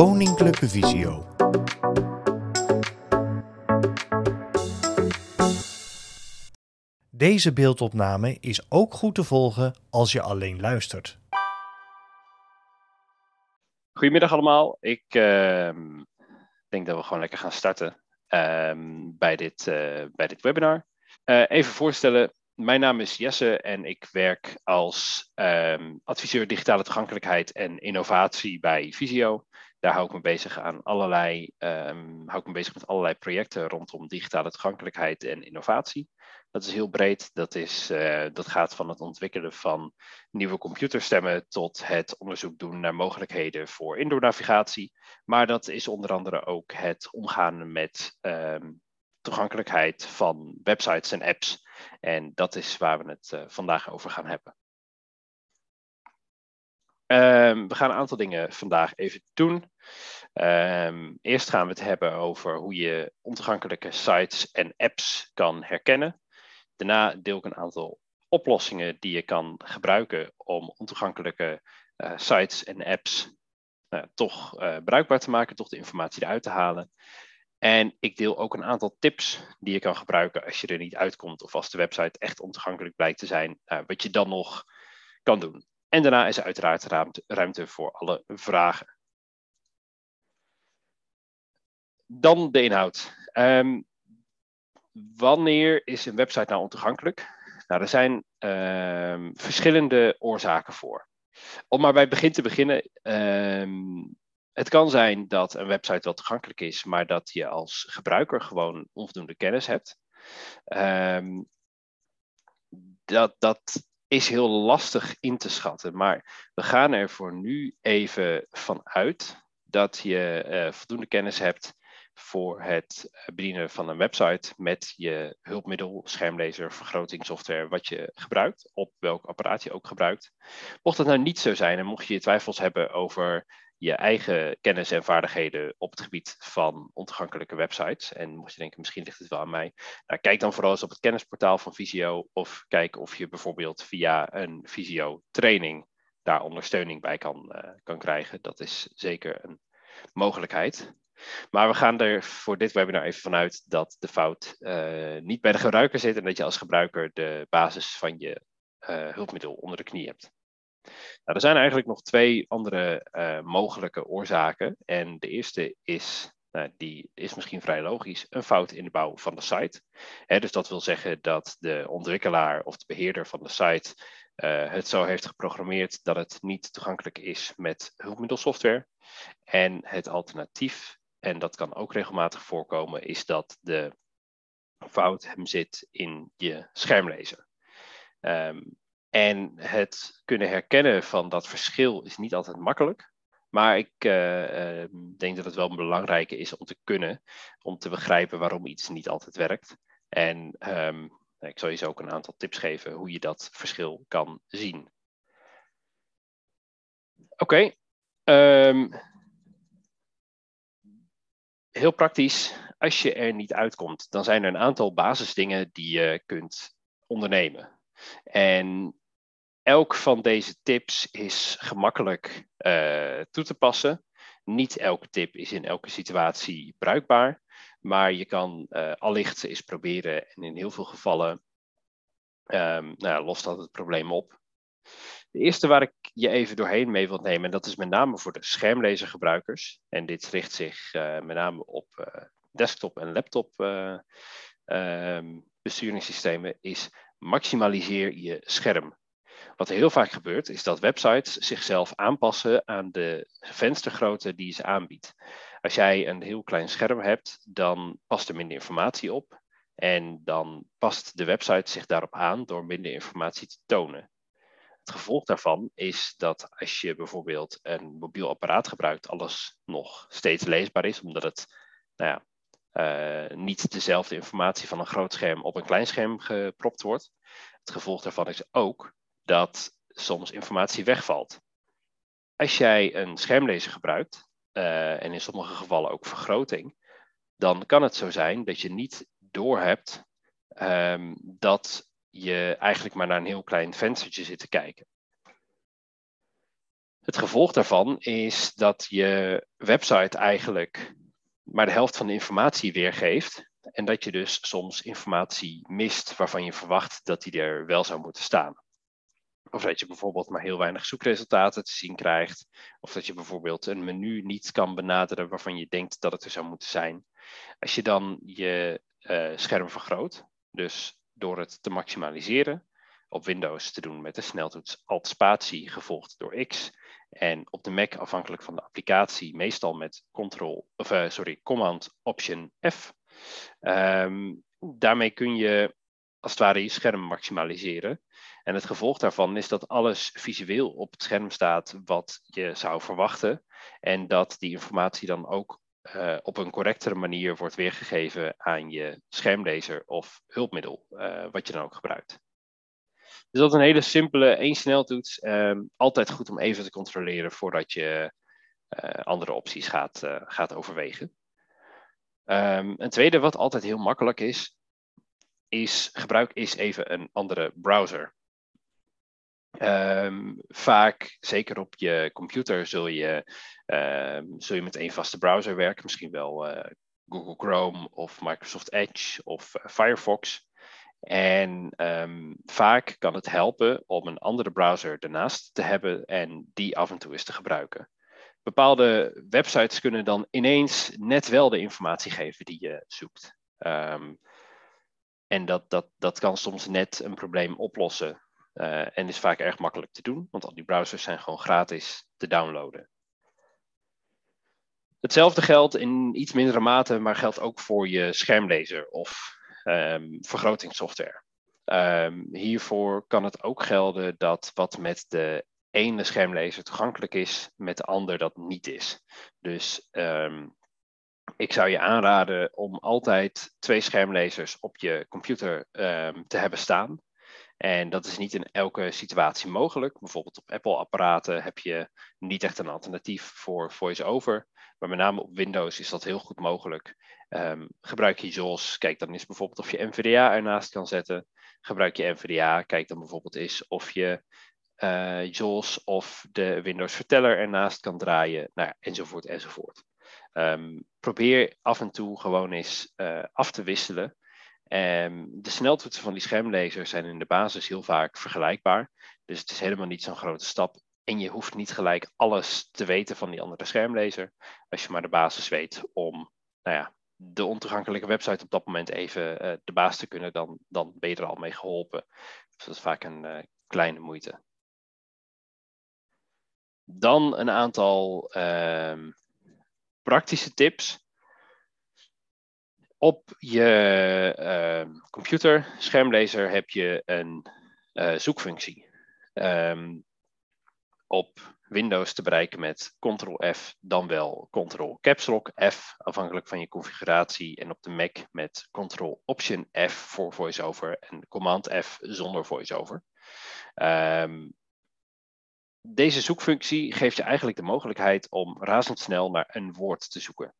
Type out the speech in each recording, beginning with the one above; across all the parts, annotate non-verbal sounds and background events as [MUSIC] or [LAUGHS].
Koninklijke Visio. Deze beeldopname is ook goed te volgen als je alleen luistert. Goedemiddag allemaal. Ik ehm, denk dat we gewoon lekker gaan starten ehm, bij, dit, eh, bij dit webinar. Eh, even voorstellen, mijn naam is Jesse en ik werk als ehm, adviseur digitale toegankelijkheid en innovatie bij Visio. Daar hou ik me bezig aan allerlei, um, hou ik me bezig met allerlei projecten rondom digitale toegankelijkheid en innovatie. Dat is heel breed. Dat, is, uh, dat gaat van het ontwikkelen van nieuwe computerstemmen tot het onderzoek doen naar mogelijkheden voor indoornavigatie. Maar dat is onder andere ook het omgaan met um, toegankelijkheid van websites en apps. En dat is waar we het uh, vandaag over gaan hebben. Um, we gaan een aantal dingen vandaag even doen. Um, eerst gaan we het hebben over hoe je ontoegankelijke sites en apps kan herkennen. Daarna deel ik een aantal oplossingen die je kan gebruiken om ontoegankelijke uh, sites en apps uh, toch uh, bruikbaar te maken, toch de informatie eruit te halen. En ik deel ook een aantal tips die je kan gebruiken als je er niet uitkomt of als de website echt ontoegankelijk blijkt te zijn, wat je dan nog kan doen. En daarna is er uiteraard ruimte, voor alle vragen. Dan de inhoud. Um, wanneer is een website nou ontoegankelijk? Nou, er zijn um, verschillende oorzaken voor. Om maar bij het begin te beginnen. Um, het kan zijn dat een website wel toegankelijk is, maar dat je als gebruiker gewoon onvoldoende kennis hebt. Dat, dat is heel lastig in te schatten, maar we gaan er voor nu even van uit dat je uh, voldoende kennis hebt voor het bedienen van een website met je hulpmiddel, schermlezer, vergrotingssoftware, wat je gebruikt, op welk apparaat je ook gebruikt. Mocht dat nou niet zo zijn en mocht je twijfels hebben over je eigen kennis en vaardigheden op het gebied van ontoegankelijke websites. En mocht je denken, misschien ligt het wel aan mij. Nou, kijk dan vooral eens op het kennisportaal van Visio. Of kijk of je bijvoorbeeld via een Visio training daar ondersteuning bij kan, uh, kan krijgen. Dat is zeker een mogelijkheid. Maar we gaan er voor dit webinar even vanuit dat de fout uh, niet bij de gebruiker zit en dat je als gebruiker de basis van je uh, hulpmiddel onder de knie hebt. Nou, er zijn eigenlijk nog twee andere uh, mogelijke oorzaken. En de eerste is, nou, die is misschien vrij logisch, een fout in de bouw van de site. Hè, dus dat wil zeggen dat de ontwikkelaar of de beheerder van de site uh, het zo heeft geprogrammeerd dat het niet toegankelijk is met hulpmiddelsoftware. En het alternatief, en dat kan ook regelmatig voorkomen, is dat de fout hem zit in je schermlezer. Um, en het kunnen herkennen van dat verschil is niet altijd makkelijk. Maar ik uh, uh, denk dat het wel belangrijk is om te kunnen, om te begrijpen waarom iets niet altijd werkt. En um, ik zal je zo ook een aantal tips geven hoe je dat verschil kan zien. Oké. Um, heel praktisch, als je er niet uitkomt, dan zijn er een aantal basisdingen die je kunt ondernemen. En elk van deze tips is gemakkelijk uh, toe te passen. Niet elke tip is in elke situatie bruikbaar, maar je kan uh, allicht eens proberen en in heel veel gevallen um, nou, lost dat het probleem op. De eerste waar ik je even doorheen mee wil nemen, en dat is met name voor de schermlezergebruikers. En dit richt zich uh, met name op desktop en laptop um, besturingssystemen, is maximaliseer je scherm. Wat heel vaak gebeurt, is dat websites zichzelf aanpassen aan de venstergrootte die ze aanbiedt. Als jij een heel klein scherm hebt, dan past er minder informatie op. En dan past de website zich daarop aan door minder informatie te tonen. Het gevolg daarvan is dat als je bijvoorbeeld een mobiel apparaat gebruikt, alles nog steeds leesbaar is, omdat het nou ja, uh, niet dezelfde informatie van een groot scherm op een klein scherm gepropt wordt. Het gevolg daarvan is ook dat soms informatie wegvalt. Als jij een schermlezer gebruikt, uh, en in sommige gevallen ook vergroting, dan kan het zo zijn dat je niet doorhebt um, dat je eigenlijk maar naar een heel klein venstertje zit te kijken. Het gevolg daarvan is dat je website eigenlijk maar de helft van de informatie weergeeft. En dat je dus soms informatie mist waarvan je verwacht dat die er wel zou moeten staan. Of dat je bijvoorbeeld maar heel weinig zoekresultaten te zien krijgt. Of dat je bijvoorbeeld een menu niet kan benaderen waarvan je denkt dat het er zou moeten zijn. Als je dan je uh, scherm vergroot, dus door het te maximaliseren, op Windows te doen met de sneltoets Alt-spatie gevolgd door X. En op de Mac afhankelijk van de applicatie meestal met Ctrl, of, uh, sorry, Command Option F. Um, daarmee kun je als het ware je scherm maximaliseren. En het gevolg daarvan is dat alles visueel op het scherm staat wat je zou verwachten. En dat die informatie dan ook uh, op een correctere manier wordt weergegeven aan je schermlezer of hulpmiddel, uh, wat je dan ook gebruikt. Dus dat is een hele simpele één sneltoets. Um, altijd goed om even te controleren voordat je uh, andere opties gaat, gaat overwegen. Um, een tweede wat altijd heel makkelijk is, is gebruik eens even een andere browser. Um, vaak, zeker op je computer, zul je, um, zul je met één vaste browser werken. Misschien wel uh, Google Chrome of Microsoft Edge of uh, Firefox. En um, vaak kan het helpen om een andere browser ernaast te hebben en die af en toe eens te gebruiken. Bepaalde websites kunnen dan ineens net wel de informatie geven die je zoekt. En dat, dat, dat kan soms net een probleem oplossen. Uh, en is vaak erg makkelijk te doen, want al die browsers zijn gewoon gratis te downloaden. Hetzelfde geldt in iets mindere mate, maar geldt ook voor je schermlezer of um, vergrotingssoftware. Um, hiervoor kan het ook gelden dat wat met de ene schermlezer toegankelijk is, met de ander dat niet is. Dus um, ik zou je aanraden om altijd twee schermlezers op je computer te hebben staan. En dat is niet in elke situatie mogelijk. Bijvoorbeeld op Apple-apparaten heb je niet echt een alternatief voor VoiceOver. Maar met name op Windows is dat heel goed mogelijk. Um, gebruik je JAWS, kijk dan eens bijvoorbeeld of je NVDA ernaast kan zetten. Gebruik je NVDA, kijk dan bijvoorbeeld eens of je uh, JAWS of de Windows verteller ernaast kan draaien. Nou ja, enzovoort, enzovoort. Um, probeer af en toe gewoon eens uh, af te wisselen. Um, de sneltoetsen van die schermlezers zijn in de basis heel vaak vergelijkbaar. Dus het is helemaal niet zo'n grote stap. En je hoeft niet gelijk alles te weten van die andere schermlezer. Als je maar de basis weet om nou ja, de ontoegankelijke website op dat moment even uh, de baas te kunnen, dan, dan ben je er al mee geholpen. Dus dat is vaak een uh, kleine moeite. Dan een aantal uh, praktische tips op je uh, computer, schermlezer, heb je een uh, zoekfunctie. Um, op Windows te bereiken met Ctrl-F, dan wel Ctrl-Caps-Lock F, afhankelijk van je configuratie. En op de Mac met Ctrl-Option-F voor VoiceOver en Command-F zonder VoiceOver. Um, deze zoekfunctie geeft je eigenlijk de mogelijkheid om razendsnel naar een woord te zoeken.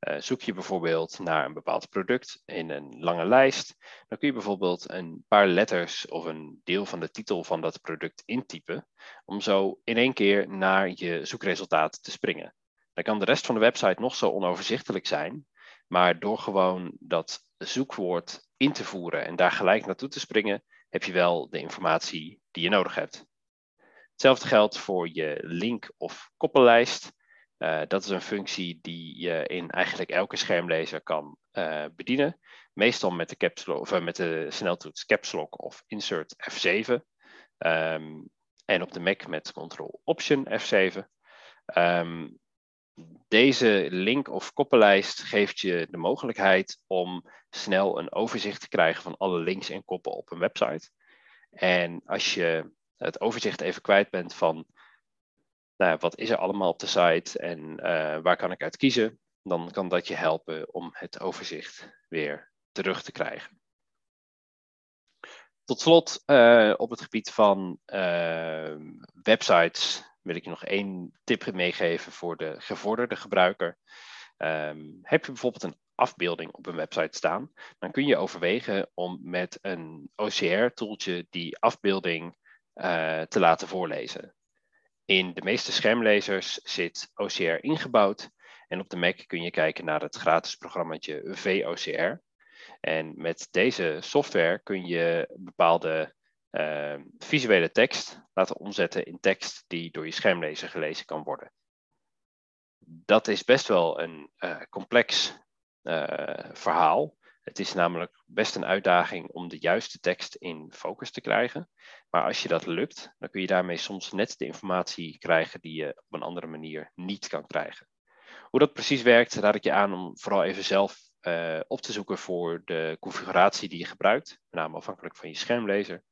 Uh, zoek je bijvoorbeeld naar een bepaald product in een lange lijst, dan kun je bijvoorbeeld een paar letters of een deel van de titel van dat product intypen, om zo in één keer naar je zoekresultaat te springen. Dan kan de rest van de website nog zo onoverzichtelijk zijn, maar door gewoon dat zoekwoord in te voeren en daar gelijk naartoe te springen, heb je wel de informatie die je nodig hebt. Hetzelfde geldt voor je link of koppellijst. Uh, dat is een functie die je in eigenlijk elke schermlezer kan uh, bedienen. Meestal met de, caps of, uh, met de sneltoets Caps Lock of Insert F7. Um, en op de Mac met Ctrl Option F7. Um, deze link of koppellijst geeft je de mogelijkheid om snel een overzicht te krijgen van alle links en koppen op een website. En als je het overzicht even kwijt bent van nou, wat is er allemaal op de site en uh, waar kan ik uit kiezen, dan kan dat je helpen om het overzicht weer terug te krijgen. Tot slot, uh, op het gebied van uh, websites wil ik je nog één tip meegeven voor de gevorderde gebruiker. Um, heb je bijvoorbeeld een afbeelding op een website staan, dan kun je overwegen om met een OCR-toeltje die afbeelding uh, te laten voorlezen. in de meeste schermlezers zit OCR ingebouwd. En op de Mac kun je kijken naar het gratis programmaatje VOCR. En met deze software kun je bepaalde uh, visuele tekst laten omzetten in tekst die door je schermlezer gelezen kan worden. Dat is best wel een uh, complex verhaal. Het is namelijk best een uitdaging om de juiste tekst in focus te krijgen. Maar als je dat lukt, dan kun je daarmee soms net de informatie krijgen die je op een andere manier niet kan krijgen. Hoe dat precies werkt, raad ik je aan om vooral even zelf uh, op te zoeken voor de configuratie die je gebruikt, met name afhankelijk van je schermlezer.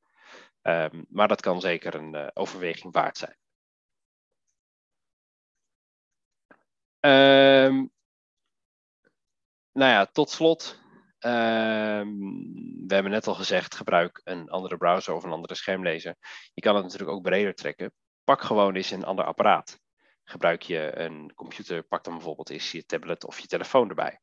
Um, maar dat kan zeker een uh, overweging waard zijn. Um, nou ja, tot slot. Um, we hebben net al gezegd, gebruik een andere browser of een andere schermlezer. Je kan het natuurlijk ook breder trekken. Pak gewoon eens een ander apparaat. Gebruik je een computer, pak dan bijvoorbeeld eens je tablet of je telefoon erbij.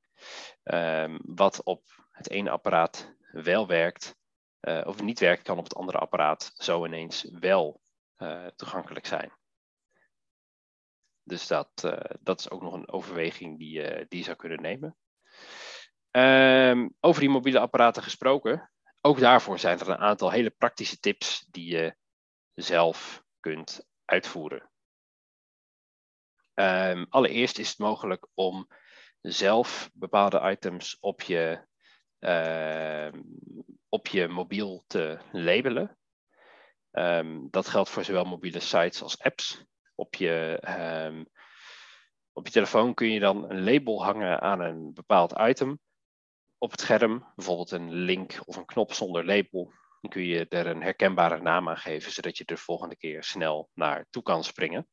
Um, wat op het ene apparaat wel werkt, uh, of niet werkt, kan op het andere apparaat zo ineens wel uh, toegankelijk zijn. Dus dat, uh, dat is ook nog een overweging die, die je zou kunnen nemen. Um, over die mobiele apparaten gesproken, ook daarvoor zijn er een aantal hele praktische tips die je zelf kunt uitvoeren. Um, allereerst is het mogelijk om zelf bepaalde items op je, uh, op je mobiel te labelen. Dat geldt voor zowel mobiele sites als apps. Op je, op je telefoon kun je dan een label hangen aan een bepaald item op het scherm. Bijvoorbeeld een link of een knop zonder label. Dan kun je er een herkenbare naam aan geven, zodat je er de volgende keer snel naar toe kan springen.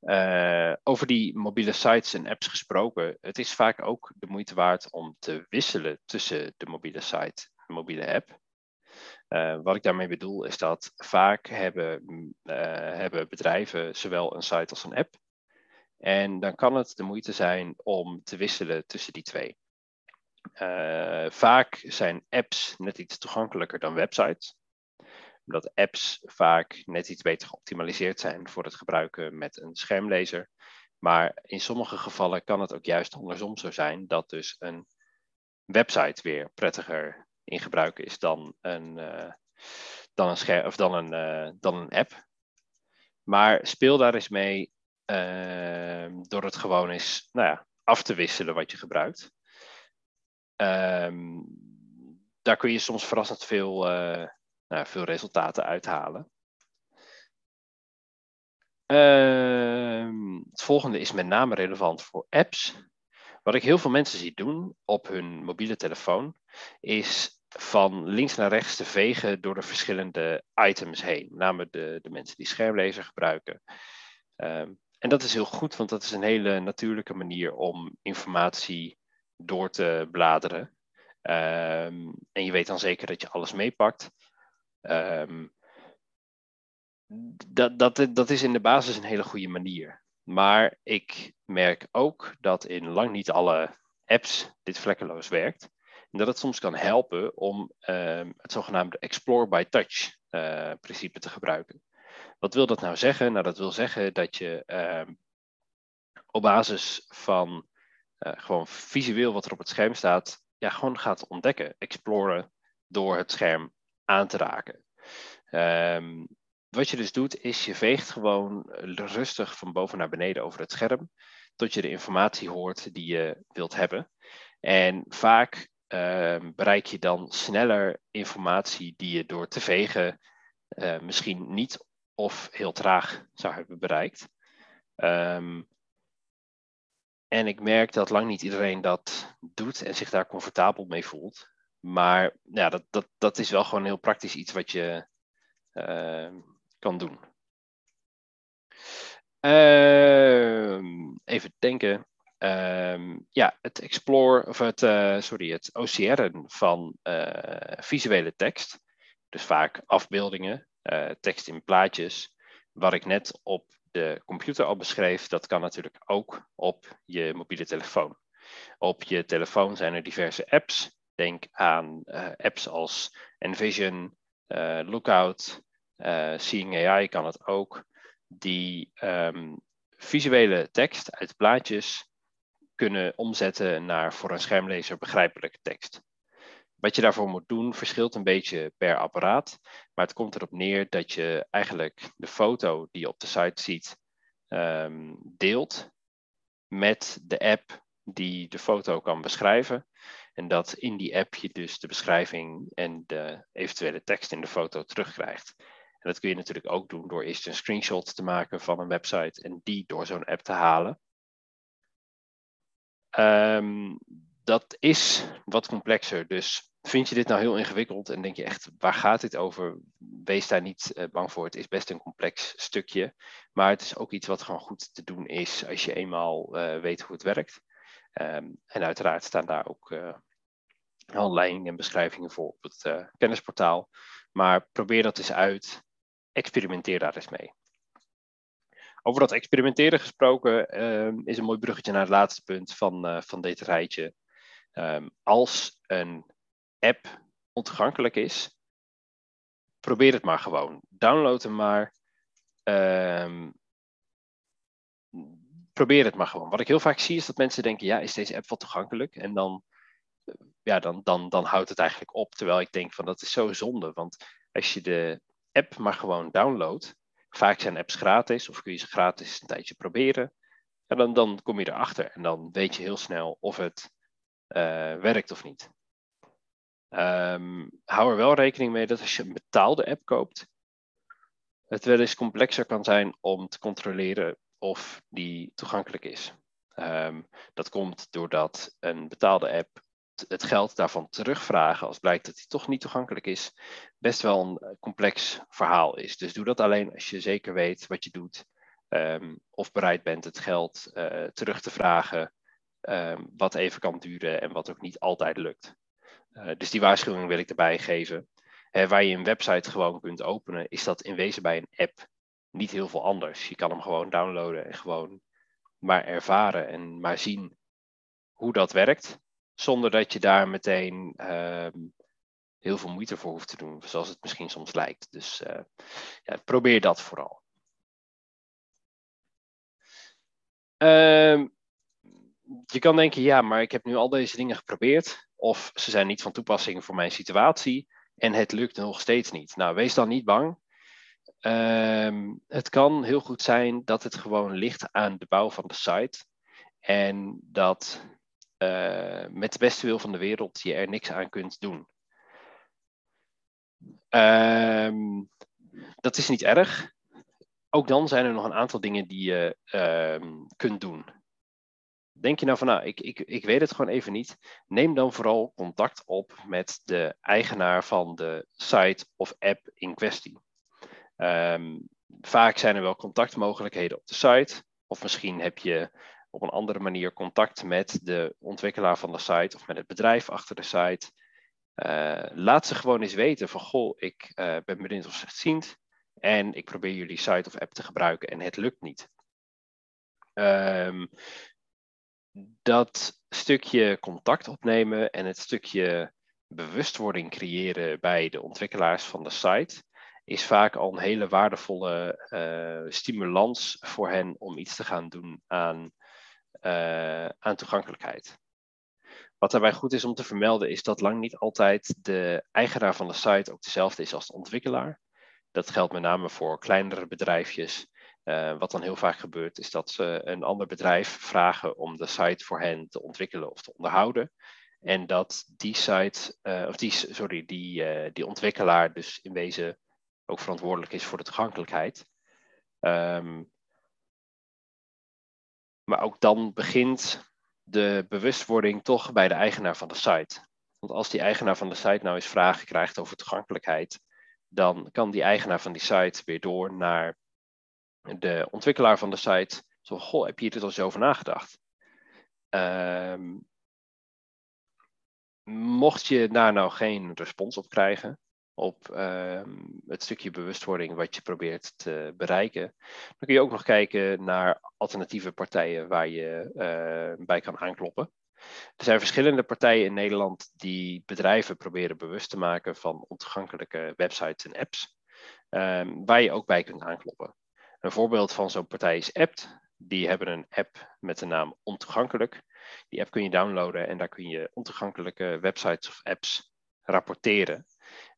Uh, over die mobiele sites en apps gesproken, het is vaak ook de moeite waard om te wisselen tussen de mobiele site en de mobiele app. Uh, wat ik daarmee bedoel is dat vaak hebben, uh, hebben bedrijven zowel een site als een app. En dan kan het de moeite zijn om te wisselen tussen die twee. Vaak zijn apps net iets toegankelijker dan websites omdat apps vaak net iets beter geoptimaliseerd zijn voor het gebruiken met een schermlezer. Maar in sommige gevallen kan het ook juist andersom zo zijn dat dus een website weer prettiger in gebruik is dan een, uh, dan een, of dan een, uh, dan een app. Maar speel daar eens mee uh, door het gewoon eens nou ja, af te wisselen wat je gebruikt. Um, daar kun je soms verrassend veel nou, veel resultaten uithalen. Uh, het volgende is met name relevant voor apps. Wat ik heel veel mensen zie doen op hun mobiele telefoon, is van links naar rechts te vegen door de verschillende items heen. Met name de, de mensen die schermlezer gebruiken. Um, en dat is heel goed, want dat is een hele natuurlijke manier om informatie door te bladeren. Um, en je weet dan zeker dat je alles meepakt. Um, dat, dat, dat is in de basis een hele goede manier. Maar ik merk ook dat in lang niet alle apps dit vlekkeloos werkt. En dat het soms kan helpen om um, het zogenaamde Explore by Touch uh, principe te gebruiken. Wat wil dat nou zeggen? Nou, dat wil zeggen dat je op basis van gewoon visueel wat er op het scherm staat, ja, gewoon gaat ontdekken, exploren door het scherm aan te raken. Um, wat je dus doet, is je veegt gewoon rustig van boven naar beneden over het scherm, tot je de informatie hoort die je wilt hebben. En vaak um, bereik je dan sneller informatie die je door te vegen uh, misschien niet of heel traag zou hebben bereikt. Um, en ik merk dat lang niet iedereen dat doet en zich daar comfortabel mee voelt. Maar ja, dat, dat, dat is wel gewoon heel praktisch iets wat je uh, kan doen. Uh, even denken. Uh, ja, het explore of het, uh, sorry, het OCR'en van eh, visuele tekst. Dus vaak afbeeldingen, eh, tekst in plaatjes. Wat ik net op de computer al beschreef, dat kan natuurlijk ook op je mobiele telefoon. Op je telefoon zijn er diverse apps Denk aan uh, apps als Envision, uh, Lookout, uh, Seeing AI kan het ook. die ehm, visuele tekst uit plaatjes kunnen omzetten naar voor een schermlezer begrijpelijke tekst. Wat je daarvoor moet doen verschilt een beetje per apparaat, maar het komt erop neer dat je eigenlijk de foto die je op de site ziet ehm, deelt met de app die de foto kan beschrijven. En dat in die app je dus de beschrijving en de eventuele tekst in de foto terugkrijgt. En dat kun je natuurlijk ook doen door eerst een screenshot te maken van een website en die door zo'n app te halen. Ehm, dat is wat complexer. Dus vind je dit nou heel ingewikkeld en denk je echt, waar gaat dit over? Wees daar niet uh, bang voor. Het is best een complex stukje. Maar het is ook iets wat gewoon goed te doen is als je eenmaal uh, weet hoe het werkt. Um, en uiteraard staan daar ook uh, handleidingen en beschrijvingen voor op het kennisportaal. Maar probeer dat eens uit. Experimenteer daar eens mee. Over dat experimenteren gesproken um, is een mooi bruggetje naar het laatste punt van, van dit rijtje. Um, als een app ontoegankelijk is, probeer het maar gewoon. Download hem maar. Um, probeer het maar gewoon. Wat ik heel vaak zie is dat mensen denken, ja, is deze app wel toegankelijk? En dan, ja, dan, dan, dan houdt het eigenlijk op. Terwijl ik denk van, dat is zo zonde. Want als je de app maar gewoon downloadt, vaak zijn apps gratis, of kun je ze gratis een tijdje proberen. En dan, dan kom je erachter en dan weet je heel snel of het uh, werkt of niet. Um, hou er wel rekening mee dat als je een betaalde app koopt, het wel eens complexer kan zijn om te controleren of die toegankelijk is. Um, dat komt doordat een betaalde app het geld daarvan terugvragen als blijkt dat die toch niet toegankelijk is, best wel een eh, complex verhaal is. Dus doe dat alleen als je zeker weet wat je doet um, of bereid bent het geld uh, terug te vragen, wat even kan duren en wat ook niet altijd lukt. Uh, dus die waarschuwing wil ik erbij geven. Uh, waar je een website gewoon kunt openen, is dat in wezen bij een app niet heel veel anders. Je kan hem gewoon downloaden en gewoon maar ervaren en maar zien hoe dat werkt. Zonder dat je daar meteen uh, heel veel moeite voor hoeft te doen, zoals het misschien soms lijkt. Dus uh, ja, probeer dat vooral. Uh, je kan denken, ja, maar ik heb nu al deze dingen geprobeerd. Of ze zijn niet van toepassing voor mijn situatie. En het lukt nog steeds niet. Nou, wees dan niet bang. Um, het kan heel goed zijn dat het gewoon ligt aan de bouw van de site. En dat uh, met de beste wil van de wereld je er niks aan kunt doen. Um, dat is niet erg. Ook dan zijn er nog een aantal dingen die je um, kunt doen. Denk je nou van, nou, ik, ik, ik weet het gewoon even niet. Neem dan vooral contact op met de eigenaar van de site of app in kwestie. Um, vaak zijn er wel contactmogelijkheden op de site. Of misschien heb je op een andere manier contact met de ontwikkelaar van de site of met het bedrijf achter de site. Uh, laat ze gewoon eens weten van, goh, ik uh, ben benieuwd of slechtziend en ik probeer jullie site of app te gebruiken en het lukt niet. Um, dat stukje contact opnemen en het stukje bewustwording creëren bij de ontwikkelaars van de site is vaak al een hele waardevolle uh, stimulans voor hen om iets te gaan doen aan, uh, aan toegankelijkheid. Wat daarbij goed is om te vermelden is dat lang niet altijd de eigenaar van de site ook dezelfde is als de ontwikkelaar. Dat geldt met name voor kleinere bedrijfjes uh, wat dan heel vaak gebeurt, is dat ze een ander bedrijf vragen om de site voor hen te ontwikkelen of te onderhouden. En dat die site, uh, of die, sorry, die, uh, die ontwikkelaar dus in wezen ook verantwoordelijk is voor de toegankelijkheid. Um, maar ook dan begint de bewustwording toch bij de eigenaar van de site. Want als die eigenaar van de site nou eens vragen krijgt over toegankelijkheid, dan kan die eigenaar van die site weer door naar de ontwikkelaar van de site. Zo, goh, heb je hier al eens over nagedacht? Um, mocht je daar nou geen respons op krijgen, op um, het stukje bewustwording wat je probeert te bereiken, dan kun je ook nog kijken naar alternatieve partijen waar je uh, bij kan aankloppen. Er zijn verschillende partijen in Nederland die bedrijven proberen bewust te maken van ontoegankelijke websites en apps, waar je ook bij kunt aankloppen. Een voorbeeld van zo'n partij is Apt. Die hebben een app met de naam Ontoegankelijk. Die app kun je downloaden en daar kun je ontoegankelijke websites of apps rapporteren.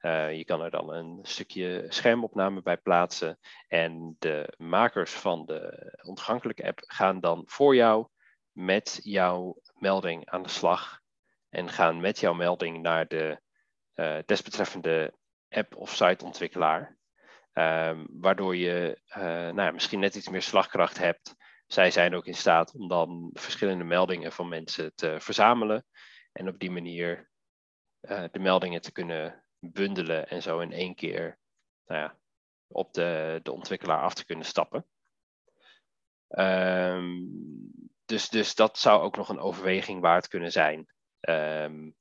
Uh, je kan er dan een stukje schermopname bij plaatsen. En de makers van de ontoegankelijke app gaan dan voor jou met jouw melding aan de slag. En gaan met jouw melding naar de uh, desbetreffende app of siteontwikkelaar. Um, waardoor je uh, nou ja, misschien net iets meer slagkracht hebt. Zij zijn ook in staat om dan verschillende meldingen van mensen te verzamelen. En op die manier uh, de meldingen te kunnen bundelen en zo in één keer nou ja, op de, de ontwikkelaar af te kunnen stappen. Um, dus, dus dat zou ook nog een overweging waard kunnen zijn. Um,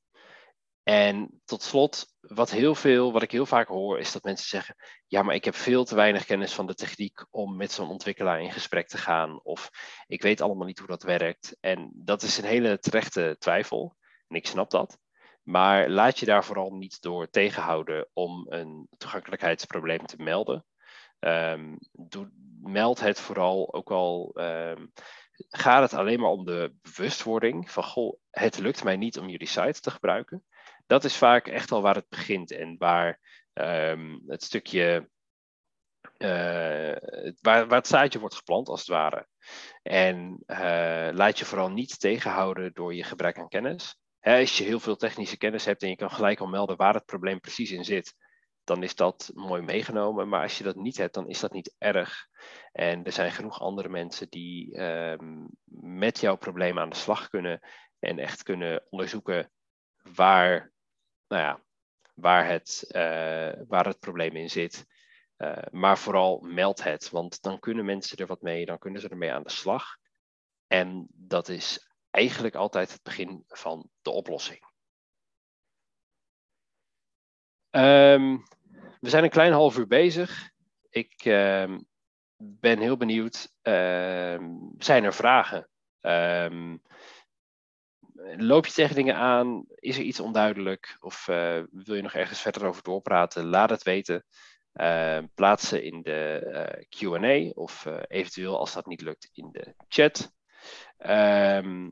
en tot slot, wat, heel veel, wat ik heel vaak hoor, is dat mensen zeggen: Ja, maar ik heb veel te weinig kennis van de techniek om met zo'n ontwikkelaar in gesprek te gaan. Of ik weet allemaal niet hoe dat werkt. En dat is een hele terechte twijfel. En ik snap dat. Maar laat je daar vooral niet door tegenhouden om een toegankelijkheidsprobleem te melden. Um, doe, meld het vooral ook al. Um, gaat het alleen maar om de bewustwording van: Goh, het lukt mij niet om jullie site te gebruiken dat is vaak echt al waar het begint en waar um, het stukje, uh, waar, waar het zaadje wordt geplant als het ware. En uh, laat je vooral niet tegenhouden door je gebrek aan kennis. Hè, als je heel veel technische kennis hebt en je kan gelijk al melden waar het probleem precies in zit, dan is dat mooi meegenomen. Maar als je dat niet hebt, dan is dat niet erg. En er zijn genoeg andere mensen die um, met jouw probleem aan de slag kunnen en echt kunnen onderzoeken waar nou ja, waar, het, uh, waar het probleem in zit. Uh, maar vooral meld het, want dan kunnen mensen er wat mee, dan kunnen ze ermee aan de slag. En dat is eigenlijk altijd het begin van de oplossing. Um, we zijn een klein half uur bezig. Ik um, ben heel benieuwd. Um, zijn er vragen? Loop je tegen dingen aan? Is er iets onduidelijk? Of uh, wil je nog ergens verder over doorpraten? Laat het weten. Uh, plaats ze in de uh, QA of eventueel, als dat niet lukt, in de chat. Um,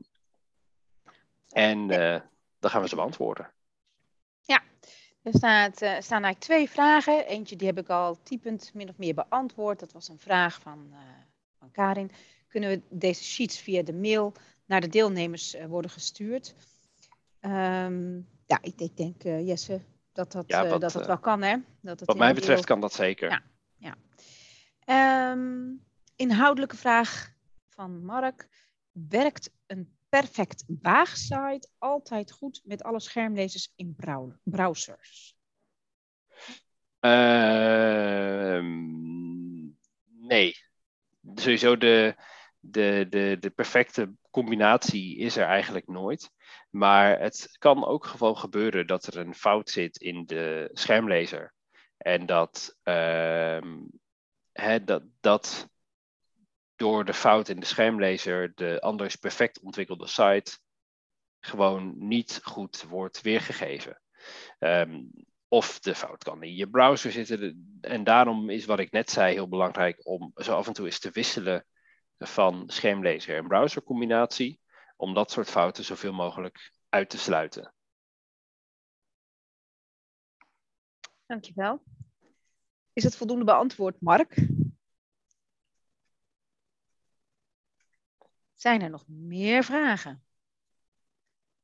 en dan gaan we ze beantwoorden. Ja, er staat, staan eigenlijk twee vragen. Eentje die heb ik al typend min of meer beantwoord. Dat was een vraag van, van Karin. Kunnen we deze sheets via de mail naar de deelnemers uh, worden gestuurd. Um, ja, ik, ik denk, uh, Jesse, dat dat, ja, uh, dat, dat wel kan. Hè? Dat wat mij betreft kan dat zeker. Ja, ja. Um, inhoudelijke vraag van Mark. Werkt een perfect waagsite altijd goed met alle schermlezers in browsers? Uh, nee. Sowieso de, de, de, de perfecte combinatie is er eigenlijk nooit. Maar het kan ook gewoon gebeuren dat er een fout zit in de schermlezer. En dat, uh, dat, dat door de fout in de schermlezer de anders perfect ontwikkelde site gewoon niet goed wordt weergegeven. Um, of de fout kan in je browser zitten. En daarom is wat ik net zei heel belangrijk om zo af en toe eens te wisselen van schermlezer en browsercombinatie, om dat soort fouten zoveel mogelijk uit te sluiten. Dankjewel. Is het voldoende beantwoord, Mark? Zijn er nog meer vragen?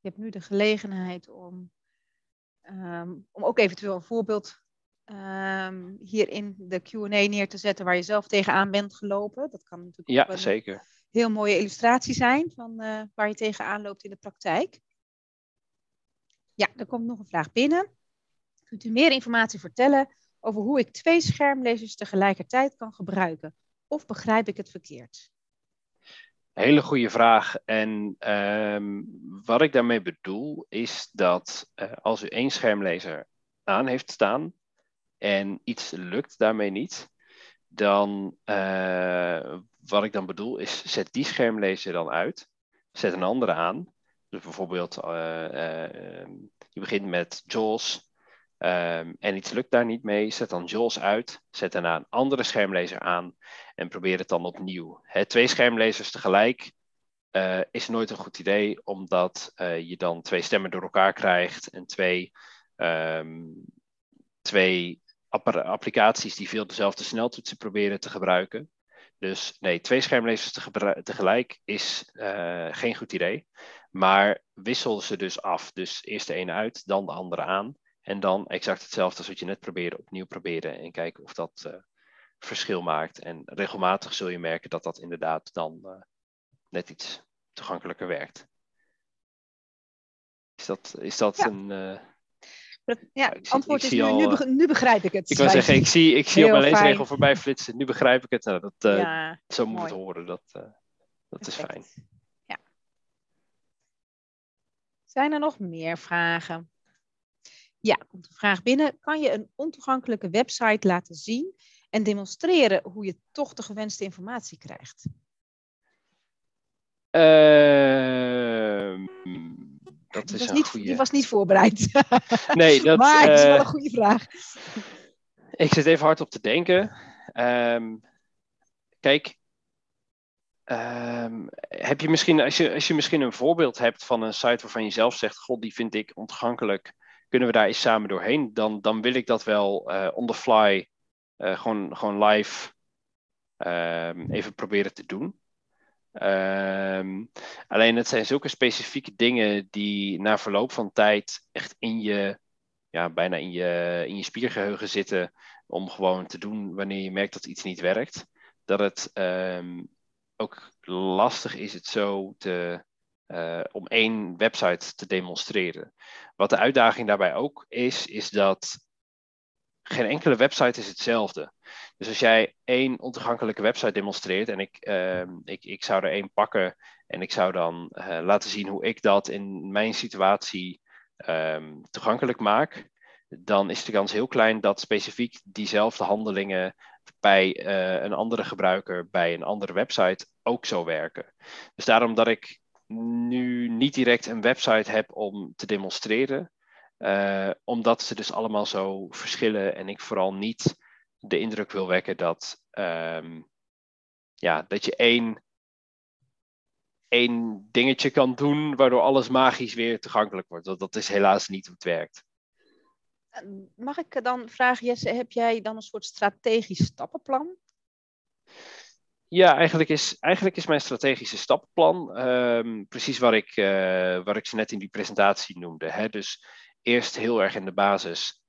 Je hebt nu de gelegenheid om, um, om ook eventueel een voorbeeld um, hier in de QA neer te zetten waar je zelf tegenaan bent gelopen. Dat kan natuurlijk ja, ook een zeker. heel mooie illustratie zijn van uh, waar je tegenaan loopt in de praktijk. Ja, er komt nog een vraag binnen. Kunt u meer informatie vertellen over hoe ik twee schermlezers tegelijkertijd kan gebruiken? Of begrijp ik het verkeerd? Hele goede vraag. En um, wat ik daarmee bedoel is dat uh, als u één schermlezer aan heeft staan, en iets lukt daarmee niet, dan uh, wat ik dan bedoel is, zet die schermlezer dan uit, zet een andere aan. Dus bijvoorbeeld, uh, uh, je begint met JAWS Ehm, en iets lukt daar niet mee, zet dan JAWS uit, zet daarna een andere schermlezer aan en probeer het dan opnieuw. Hè, twee schermlezers tegelijk is nooit een goed idee, omdat je dan twee stemmen door elkaar krijgt en twee, um, twee applicaties die veel dezelfde sneltoetsen proberen te gebruiken. Dus nee, twee schermlezers te tegelijk is uh, geen goed idee. Maar wissel ze dus af. Dus eerst de ene uit, dan de andere aan. En dan exact hetzelfde als wat je net probeerde, opnieuw proberen en kijken of dat uh, verschil maakt. En regelmatig zul je merken dat dat inderdaad dan uh, net iets toegankelijker werkt. Is dat, is dat ja. een. Ja, het antwoord is nu, al, nu, be nu, begrijp ik het. Ik wil zeggen, ik zie, ik zie op mijn leesregel voorbij flitsen. Nu begrijp ik het. Nou, dat, ja, zo moet mooi. het horen. Dat, dat is fijn. Ja. Zijn er nog meer vragen? Ja, komt een vraag binnen. Kan je een ontoegankelijke website laten zien en demonstreren hoe je toch de gewenste informatie krijgt? Uh, dat is een niet, goede... Die was niet voorbereid. [LAUGHS] Nee, dat, [LAUGHS] maar het is wel uh, een goede vraag. Ik zit even hard op te denken. Um, kijk, um, heb je misschien, als je, als je misschien een voorbeeld hebt van een site waarvan je zelf zegt, god, die vind ik ontoegankelijk, kunnen we daar eens samen doorheen? Dan, dan wil ik dat wel uh, on the fly, uh, gewoon, gewoon live um, even proberen te doen. Um, alleen het zijn zulke specifieke dingen die na verloop van tijd echt in je, ja, bijna in je, in je spiergeheugen zitten om gewoon te doen wanneer je merkt dat iets niet werkt. Dat het um, ook lastig is het zo te, uh, om één website te demonstreren. Wat de uitdaging daarbij ook is, is dat geen enkele website is hetzelfde. Dus als jij één ontoegankelijke website demonstreert en ik, uh, ik, ik zou er één pakken en ik zou dan uh, laten zien hoe ik dat in mijn situatie um, toegankelijk maak, dan is de kans heel klein dat specifiek diezelfde handelingen bij uh, een andere gebruiker bij een andere website ook zo werken. Dus daarom dat ik nu niet direct een website heb om te demonstreren, uh, omdat ze dus allemaal zo verschillen en ik vooral niet de indruk wil wekken dat, um, ja, dat je één, één dingetje kan doen waardoor alles magisch weer toegankelijk wordt. Dat, dat is helaas niet hoe het werkt. Mag ik dan vragen, Jesse, heb jij dan een soort strategisch stappenplan? Ja, eigenlijk is, eigenlijk is mijn strategische stappenplan um, precies waar ik, uh, waar ik ze net in die presentatie noemde. Hè? Dus eerst heel erg in de basis.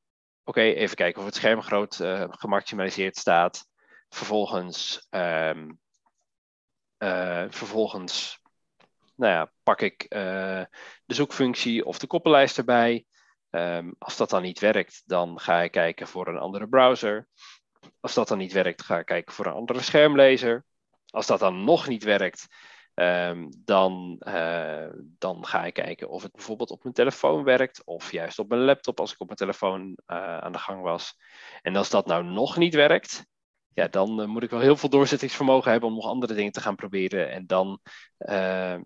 Oké, even kijken of het scherm groot uh, gemaximaliseerd staat. Vervolgens, um, uh, vervolgens nou ja, pak ik uh, de zoekfunctie of de koppellijst erbij. Um, als dat dan niet werkt, dan ga ik kijken voor een andere browser. Als dat dan niet werkt, ga ik kijken voor een andere schermlezer. Als dat dan nog niet werkt, um, dan, uh, dan ga ik kijken of het bijvoorbeeld op mijn telefoon werkt. Of juist op mijn laptop als ik op mijn telefoon uh, aan de gang was. En als dat nou nog niet werkt, ja, dan uh, moet ik wel heel veel doorzettingsvermogen hebben om nog andere dingen te gaan proberen. En dan,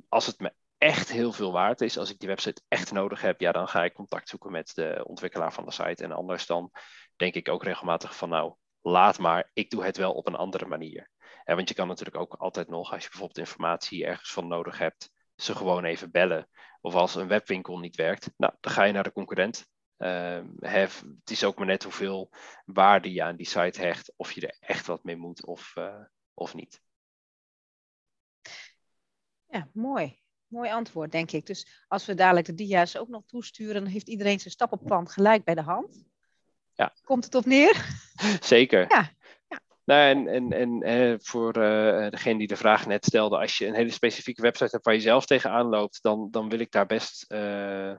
als het me echt heel veel waard is, als ik die website echt nodig heb, ja, dan ga ik contact zoeken met de ontwikkelaar van de site. En anders dan denk ik ook regelmatig van, nou, laat maar, ik doe het wel op een andere manier. Ja, want je kan natuurlijk ook altijd nog, als je bijvoorbeeld informatie ergens van nodig hebt, ze gewoon even bellen. Of als een webwinkel niet werkt, nou, dan ga je naar de concurrent. Have, het is ook maar net hoeveel waarde je aan die site hecht, of je er echt wat mee moet of, uh, of niet. Ja, mooi. Mooi antwoord, denk ik. Dus als we dadelijk de dia's ook nog toesturen, dan heeft iedereen zijn stappenplan gelijk bij de hand. Ja. Komt het op neer? Zeker. Ja. ja. Nou, en en, en eh, voor uh, degene die de vraag net stelde, als je een hele specifieke website hebt waar je zelf tegenaan loopt, dan, dan wil ik daar best, uh,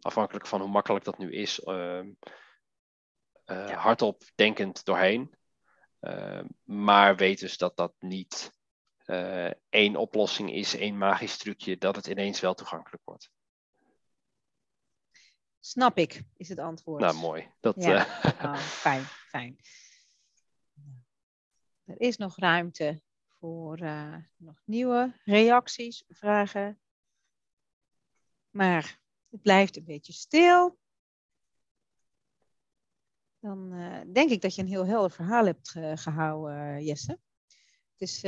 afhankelijk van hoe makkelijk dat nu is, ja. hardop denkend doorheen. maar weet dus dat dat niet één oplossing is, één magisch trucje, dat het ineens wel toegankelijk wordt. Snap ik, is het antwoord. Nou, mooi. Dat, ja. uh... [LAUGHS] oh, fijn, fijn. Er is nog ruimte voor uh, nog nieuwe reacties, vragen. Maar het blijft een beetje stil. dan eh, denk ik dat je een heel helder verhaal hebt gehouden, Jesse. Het is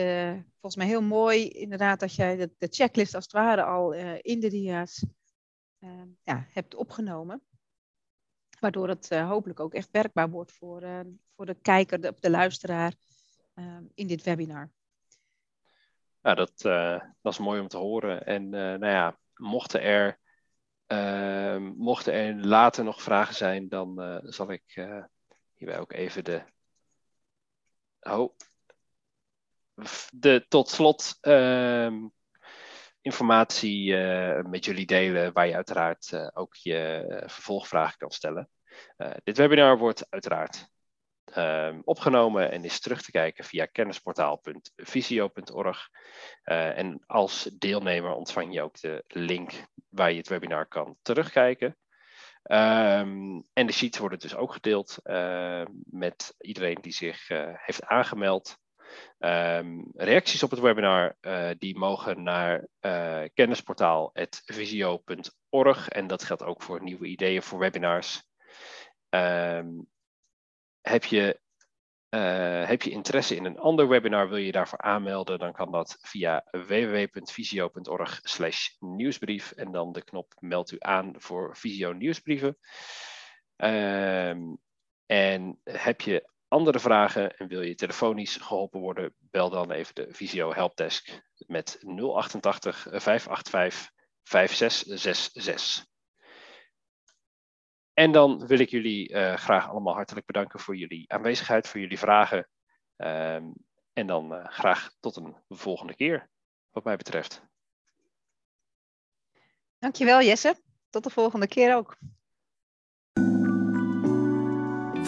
volgens mij heel mooi inderdaad dat jij de, de checklist als het ware al in de dia's ja, hebt opgenomen. Waardoor het hopelijk ook echt werkbaar wordt voor, voor de kijker, de, de luisteraar in dit webinar. Ja, dat, dat is mooi om te horen. En nou ja, mochten er mochten er later nog vragen zijn, dan zal ik hierbij ook even de. Oh. De tot slot ehm, informatie eh, met jullie delen, waar je uiteraard ook je vervolgvragen kan stellen. dit webinar wordt uiteraard uh, opgenomen en is terug te kijken via kennisportaal.visio.org. En als deelnemer ontvang je ook de link waar je het webinar kan terugkijken. Um, en de sheets worden dus ook gedeeld met iedereen die zich heeft aangemeld. Um, reacties op het webinar uh, die mogen naar kennisportaal.visio.org en dat geldt ook voor nieuwe ideeën voor webinars. Um, heb je, uh, heb je interesse in een ander webinar, wil je daarvoor aanmelden, dan kan dat via www.visio.org nieuwsbrief en dan de knop meld u aan voor Visio nieuwsbrieven. Um, en heb je andere vragen en wil je telefonisch geholpen worden, bel dan even de Visio Helpdesk met 088 585 5666. En dan wil ik jullie uh, graag allemaal hartelijk bedanken voor jullie aanwezigheid, voor jullie vragen. Um, en dan uh, graag tot een volgende keer, wat mij betreft. Dankjewel Jesse. Tot de volgende keer ook.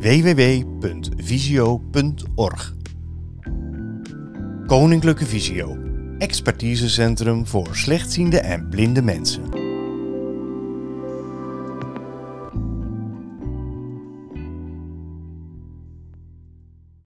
www.visio.org. Koninklijke Visio, expertisecentrum voor slechtziende en blinde mensen.